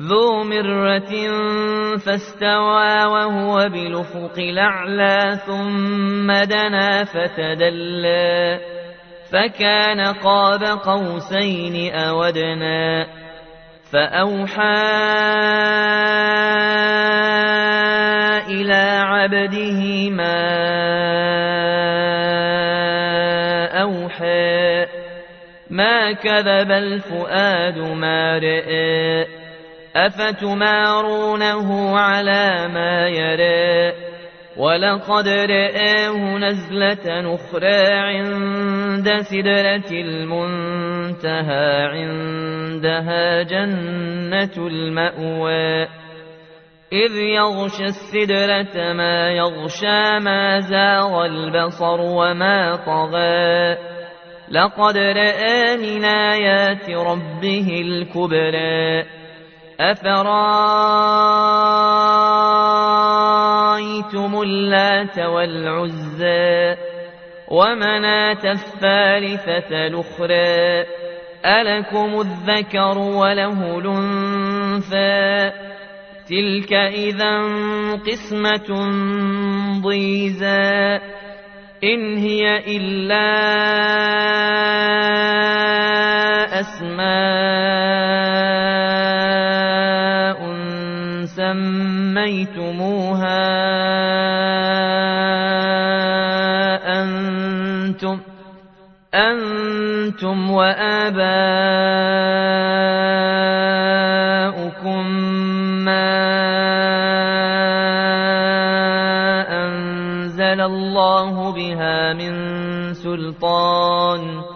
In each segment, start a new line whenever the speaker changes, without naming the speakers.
ذو مرة فاستوى وهو بالأفق الأعلى ثم دنا فتدلى فكان قاب قوسين أودنا فأوحى إلى عبده ما أوحى ما كذب الفؤاد ما رئى أفتمارونه على ما يرى ولقد رآه نزلة أخرى عند سدرة المنتهى عندها جنة المأوى إذ يغشى السدرة ما يغشى ما زاغ البصر وما طغى لقد رأى من آيات ربه الكبرى أفرأيتم اللات والعزى ومناة الثالثة الأخرى ألكم الذكر وله الأنثى تلك إذا قسمة ضيزى إن هي إلا أسماء سميتموها أنتم أنتم وآباؤكم ما أنزل الله بها من سلطان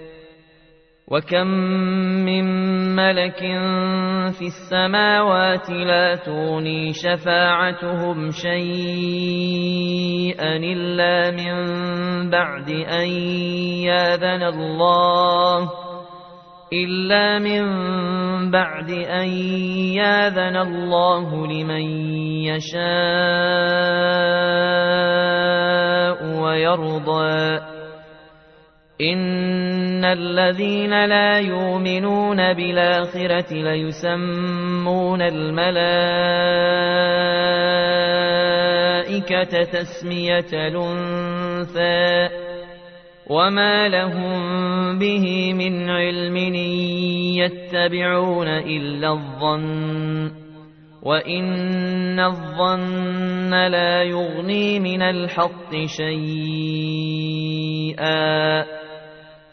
وكم من ملك في السماوات لا تغني شفاعتهم شيئا إلا من بعد أن ياذن الله إلا من بعد أن ياذن الله لمن يشاء ويرضى إن الذين لا يؤمنون بالآخرة ليسمون الملائكة تسمية الأنثى وما لهم به من علم يتبعون إلا الظن وإن الظن لا يغني من الحق شيئا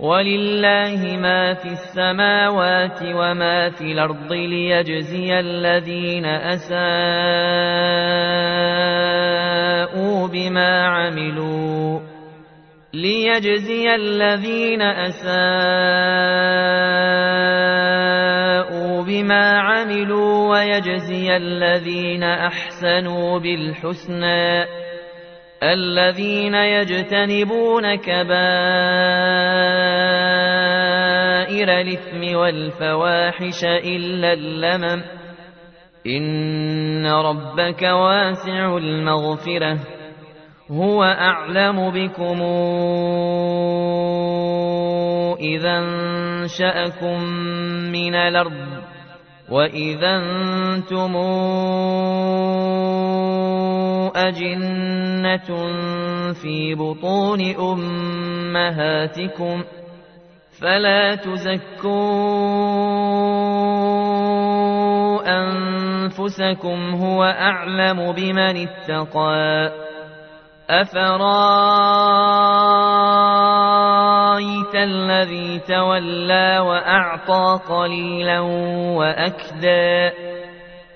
ولله ما في السماوات وما في الأرض ليجزي الذين أساءوا بما عملوا ليجزي الذين أساءوا بما عملوا ويجزي الذين أحسنوا بالحسنى الذين يجتنبون كبائر الإثم والفواحش إلا اللمم. إن ربك واسع المغفرة. هو أعلم بكم إذا انشأكم من الأرض وإذا أنتم أجنة في بطون أمهاتكم فلا تزكوا أنفسكم هو أعلم بمن اتقى أفرايت الذي تولى وأعطى قليلا وأكدى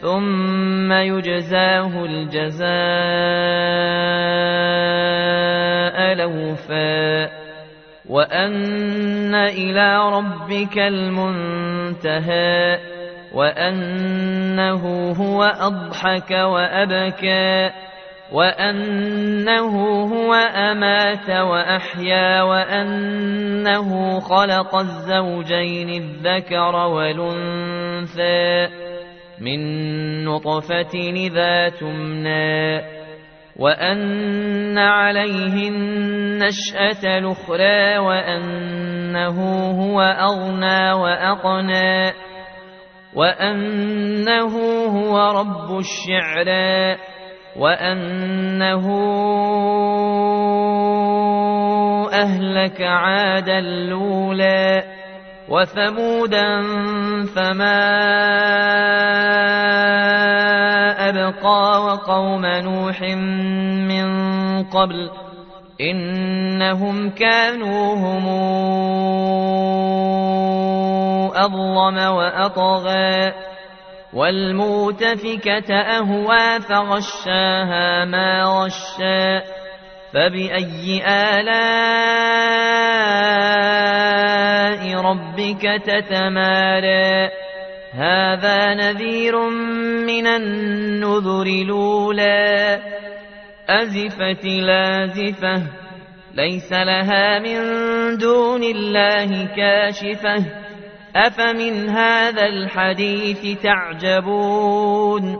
ثم يجزاه الجزاء لوفا وأن إلى ربك المنتهى وأنه هو أضحك وأبكى وأنه هو أمات وأحيا وأنه خلق الزوجين الذكر والأنثى من نطفة إذا تمنى وأن عليه النشأة الأخرى وأنه هو أغنى وأقنى وأنه هو رب الشعرى وأنه أهلك عادا الأولى وثمودا فما وقوم نوح من قبل إنهم كانوا هم أظلم وأطغى والمؤتفكة أهوى فغشاها ما غشا فبأي آلاء ربك تتمارى هذا نذير من النذر الأولى. أزفت لازفة ليس لها من دون الله كاشفة. أفمن هذا الحديث تعجبون؟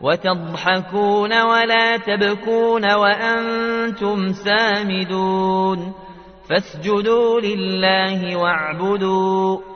وتضحكون ولا تبكون وأنتم سامدون. فاسجدوا لله واعبدوا.